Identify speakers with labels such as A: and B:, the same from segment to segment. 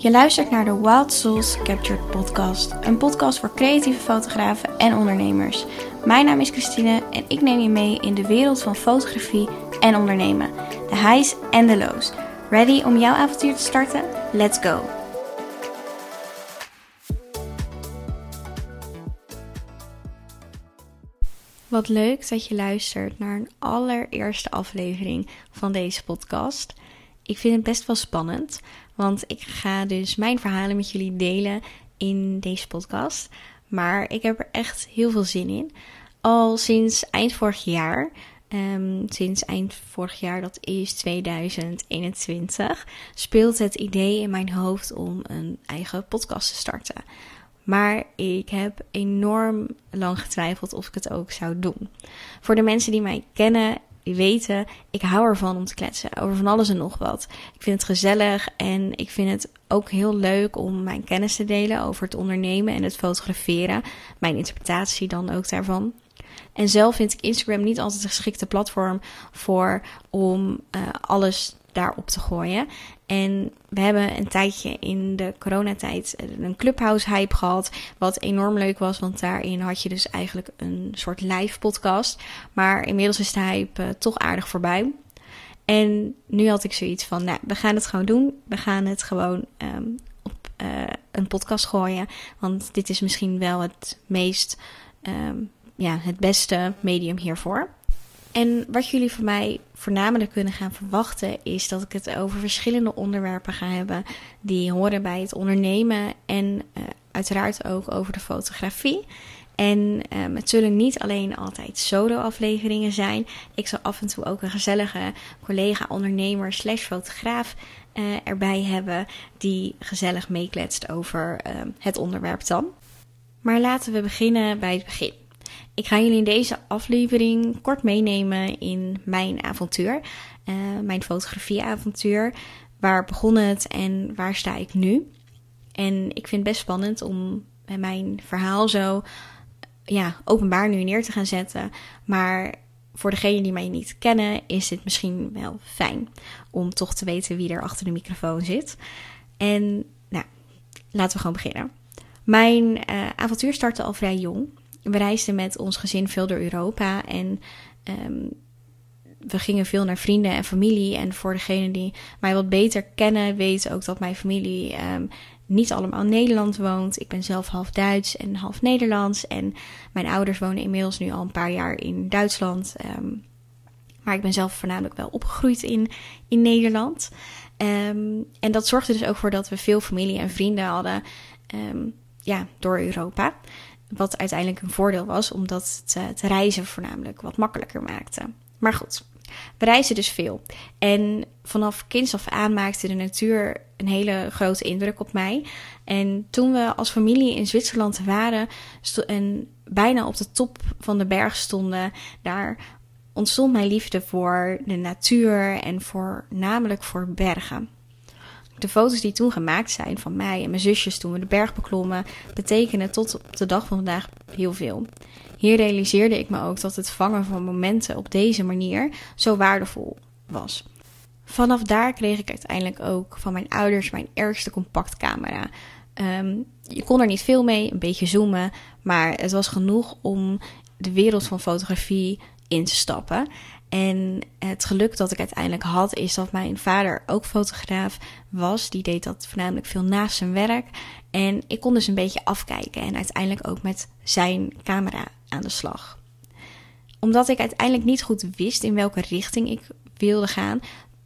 A: Je luistert naar de Wild Souls Captured podcast, een podcast voor creatieve fotografen en ondernemers. Mijn naam is Christine en ik neem je mee in de wereld van fotografie en ondernemen. De highs en de lows. Ready om jouw avontuur te starten? Let's go! Wat leuk dat je luistert naar een allereerste aflevering van deze podcast. Ik vind het best wel spannend, want ik ga dus mijn verhalen met jullie delen in deze podcast. Maar ik heb er echt heel veel zin in. Al sinds eind vorig jaar, um, sinds eind vorig jaar, dat is 2021, speelt het idee in mijn hoofd om een eigen podcast te starten. Maar ik heb enorm lang getwijfeld of ik het ook zou doen. Voor de mensen die mij kennen, weten, ik hou ervan om te kletsen over van alles en nog wat. Ik vind het gezellig en ik vind het ook heel leuk om mijn kennis te delen over het ondernemen en het fotograferen. Mijn interpretatie dan ook daarvan. En zelf vind ik Instagram niet altijd een geschikte platform voor om uh, alles daarop te gooien. En we hebben een tijdje in de coronatijd een clubhouse hype gehad. Wat enorm leuk was, want daarin had je dus eigenlijk een soort live podcast. Maar inmiddels is de hype uh, toch aardig voorbij. En nu had ik zoiets van, nou, we gaan het gewoon doen. We gaan het gewoon um, op uh, een podcast gooien. Want dit is misschien wel het meest, um, ja, het beste medium hiervoor. En wat jullie van mij voornamelijk kunnen gaan verwachten, is dat ik het over verschillende onderwerpen ga hebben die horen bij het ondernemen en uh, uiteraard ook over de fotografie. En um, het zullen niet alleen altijd solo-afleveringen zijn. Ik zal af en toe ook een gezellige collega-ondernemer slash fotograaf uh, erbij hebben die gezellig meekletst over het onderwerp dan. Maar laten we beginnen bij het begin. Ik ga jullie in deze aflevering kort meenemen in mijn avontuur, uh, mijn fotografieavontuur. Waar begon het en waar sta ik nu? En ik vind het best spannend om mijn verhaal zo ja, openbaar nu neer te gaan zetten. Maar voor degenen die mij niet kennen, is dit misschien wel fijn om toch te weten wie er achter de microfoon zit. En nou, laten we gewoon beginnen. Mijn uh, avontuur startte al vrij jong we reisden met ons gezin veel door Europa en um, we gingen veel naar vrienden en familie. En voor degenen die mij wat beter kennen, weten ook dat mijn familie um, niet allemaal in Nederland woont. Ik ben zelf half Duits en half Nederlands. En mijn ouders wonen inmiddels nu al een paar jaar in Duitsland. Um, maar ik ben zelf voornamelijk wel opgegroeid in, in Nederland. En dat zorgde dus ook voor dat we veel familie en vrienden hadden ja, door Europa. Wat uiteindelijk een voordeel was, omdat het te reizen voornamelijk wat makkelijker maakte. Maar goed, we reizen dus veel. En vanaf kinds af aan maakte de natuur een hele grote indruk op mij. En toen we als familie in Zwitserland waren en bijna op de top van de berg stonden, daar ontstond mijn liefde voor de natuur en voor, namelijk voor bergen. De foto's die toen gemaakt zijn van mij en mijn zusjes toen we de berg beklommen, betekenen tot op de dag van vandaag heel veel. Hier realiseerde ik me ook dat het vangen van momenten op deze manier zo waardevol was. Vanaf daar kreeg ik uiteindelijk ook van mijn ouders mijn ergste compactcamera. Um, je kon er niet veel mee, een beetje zoomen, maar het was genoeg om de wereld van fotografie in te stappen. En het geluk dat ik uiteindelijk had, is dat mijn vader ook fotograaf was. Die deed dat voornamelijk veel naast zijn werk. En ik kon dus een beetje afkijken en uiteindelijk ook met zijn camera aan de slag. Omdat ik uiteindelijk niet goed wist in welke richting ik wilde gaan.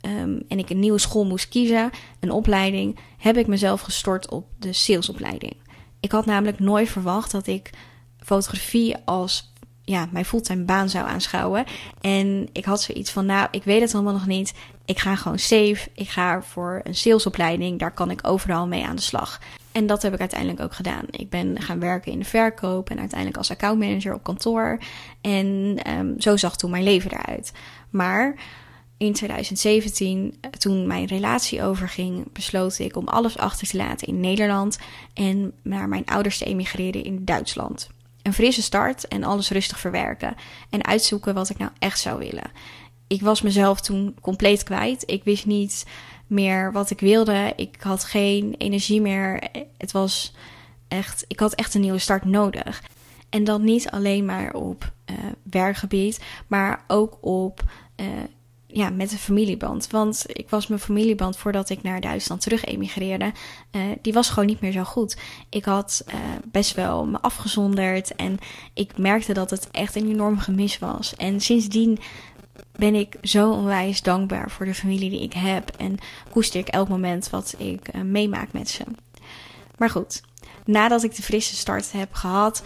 A: Um, en ik een nieuwe school moest kiezen, een opleiding, heb ik mezelf gestort op de salesopleiding. Ik had namelijk nooit verwacht dat ik fotografie als ja, mijn fulltime baan zou aanschouwen. En ik had zoiets van, nou, ik weet het allemaal nog niet. Ik ga gewoon safe. Ik ga voor een salesopleiding. Daar kan ik overal mee aan de slag. En dat heb ik uiteindelijk ook gedaan. Ik ben gaan werken in de verkoop en uiteindelijk als accountmanager op kantoor. En um, zo zag toen mijn leven eruit. Maar in 2017, toen mijn relatie overging, besloot ik om alles achter te laten in Nederland en naar mijn ouders te emigreren in Duitsland een frisse start en alles rustig verwerken. En uitzoeken wat ik nou echt zou willen. Ik was mezelf toen compleet kwijt. Ik wist niet meer wat ik wilde. Ik had geen energie meer. Het was echt, ik had echt een nieuwe start nodig. En dan niet alleen maar op uh, werkgebied, maar ook op uh, ja, met een familieband. Want ik was mijn familieband voordat ik naar Duitsland terug emigreerde. Uh, die was gewoon niet meer zo goed. Ik had uh, best wel me afgezonderd. En ik merkte dat het echt een enorm gemis was. En sindsdien ben ik zo onwijs dankbaar voor de familie die ik heb. En koester ik elk moment wat ik uh, meemaak met ze. Maar goed, nadat ik de frisse start heb gehad,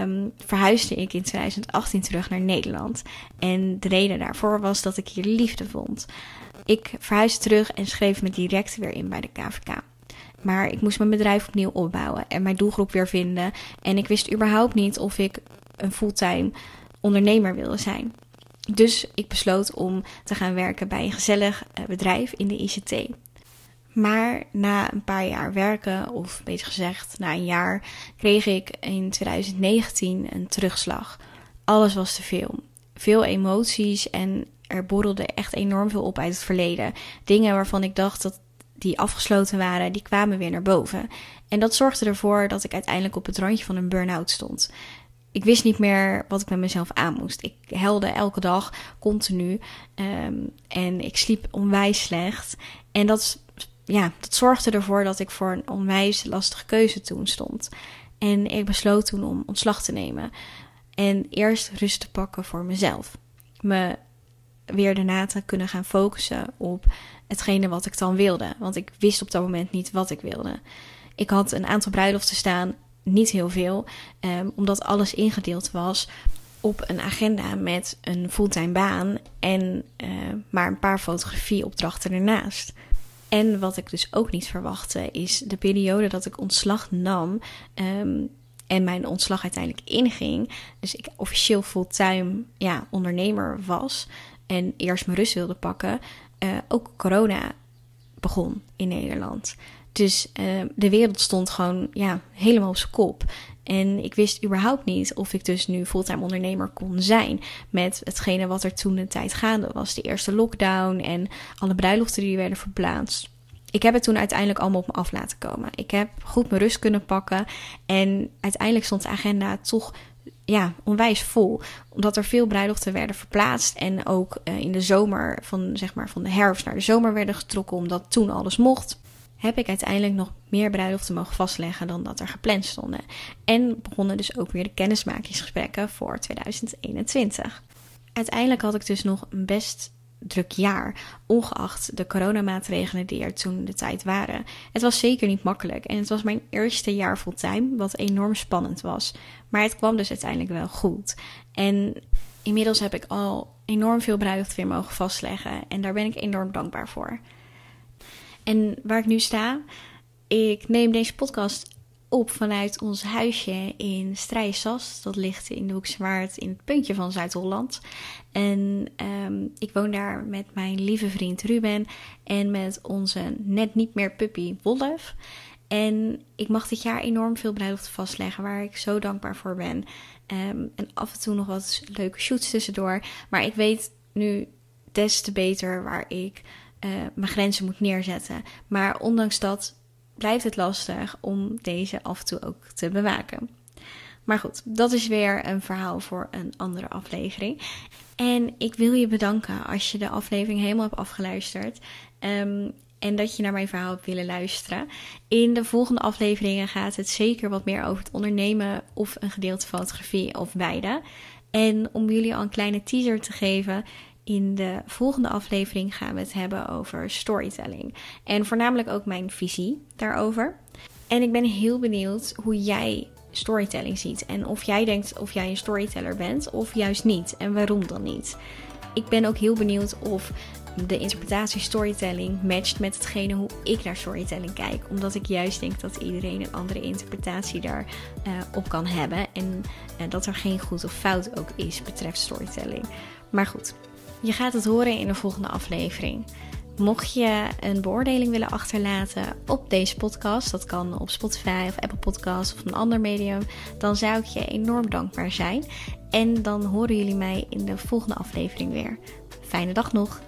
A: um, verhuisde ik in 2018 terug naar Nederland. En de reden daarvoor was dat ik hier liefde vond. Ik verhuisde terug en schreef me direct weer in bij de KVK. Maar ik moest mijn bedrijf opnieuw opbouwen en mijn doelgroep weer vinden. En ik wist überhaupt niet of ik een fulltime ondernemer wilde zijn. Dus ik besloot om te gaan werken bij een gezellig eh, bedrijf in de ICT. Maar na een paar jaar werken, of beter gezegd na een jaar, kreeg ik in 2019 een terugslag. Alles was te veel. Veel emoties en er borrelde echt enorm veel op uit het verleden. Dingen waarvan ik dacht dat die afgesloten waren, die kwamen weer naar boven. En dat zorgde ervoor dat ik uiteindelijk op het randje van een burn-out stond. Ik wist niet meer wat ik met mezelf aan moest. Ik helde elke dag continu um, en ik sliep onwijs slecht. En dat ja, dat zorgde ervoor dat ik voor een onwijs lastige keuze toen stond. En ik besloot toen om ontslag te nemen. En eerst rust te pakken voor mezelf. Me weer daarna te kunnen gaan focussen op hetgene wat ik dan wilde. Want ik wist op dat moment niet wat ik wilde. Ik had een aantal bruiloften staan, niet heel veel, um, omdat alles ingedeeld was op een agenda met een fulltime baan en uh, maar een paar fotografieopdrachten ernaast. En wat ik dus ook niet verwachtte, is de periode dat ik ontslag nam. Um, en mijn ontslag uiteindelijk inging. Dus ik officieel fulltime ja, ondernemer was. En eerst mijn rust wilde pakken. Uh, ook corona begon in Nederland. Dus uh, de wereld stond gewoon ja, helemaal op zijn kop. En ik wist überhaupt niet of ik dus nu fulltime ondernemer kon zijn. Met hetgene wat er toen de tijd gaande was. De eerste lockdown en alle bruiloften die werden verplaatst. Ik heb het toen uiteindelijk allemaal op me af laten komen. Ik heb goed mijn rust kunnen pakken. En uiteindelijk stond de agenda toch ja, onwijs vol. Omdat er veel bruiloften werden verplaatst. En ook uh, in de zomer, van, zeg maar, van de herfst naar de zomer werden getrokken. Omdat toen alles mocht heb ik uiteindelijk nog meer bruiloften mogen vastleggen dan dat er gepland stonden. En begonnen dus ook weer de kennismakingsgesprekken voor 2021. Uiteindelijk had ik dus nog een best druk jaar, ongeacht de coronamaatregelen die er toen de tijd waren. Het was zeker niet makkelijk en het was mijn eerste jaar fulltime, wat enorm spannend was. Maar het kwam dus uiteindelijk wel goed. En inmiddels heb ik al enorm veel bruiloften weer mogen vastleggen en daar ben ik enorm dankbaar voor. En waar ik nu sta, ik neem deze podcast op vanuit ons huisje in Strijsas. Dat ligt in de Hoekse Waard in het puntje van Zuid-Holland. En um, ik woon daar met mijn lieve vriend Ruben en met onze net niet meer puppy Wolf. En ik mag dit jaar enorm veel bruiloften vastleggen, waar ik zo dankbaar voor ben. Um, en af en toe nog wat leuke shoots tussendoor. Maar ik weet nu des te beter waar ik uh, mijn grenzen moet neerzetten. Maar ondanks dat blijft het lastig om deze af en toe ook te bewaken. Maar goed, dat is weer een verhaal voor een andere aflevering. En ik wil je bedanken als je de aflevering helemaal hebt afgeluisterd. Um, en dat je naar mijn verhaal hebt willen luisteren. In de volgende afleveringen gaat het zeker wat meer over het ondernemen of een gedeelte fotografie of beide. En om jullie al een kleine teaser te geven, in de volgende aflevering gaan we het hebben over storytelling. En voornamelijk ook mijn visie daarover. En ik ben heel benieuwd hoe jij storytelling ziet. En of jij denkt of jij een storyteller bent of juist niet. En waarom dan niet. Ik ben ook heel benieuwd of de interpretatie storytelling matcht met hetgene hoe ik naar storytelling kijk. Omdat ik juist denk dat iedereen een andere interpretatie daarop uh, op kan hebben. En uh, dat er geen goed of fout ook is betreft storytelling. Maar goed, je gaat het horen in de volgende aflevering. Mocht je een beoordeling willen achterlaten op deze podcast, dat kan op Spotify of Apple Podcasts of een ander medium, dan zou ik je enorm dankbaar zijn. En dan horen jullie mij in de volgende aflevering weer. Fijne dag nog!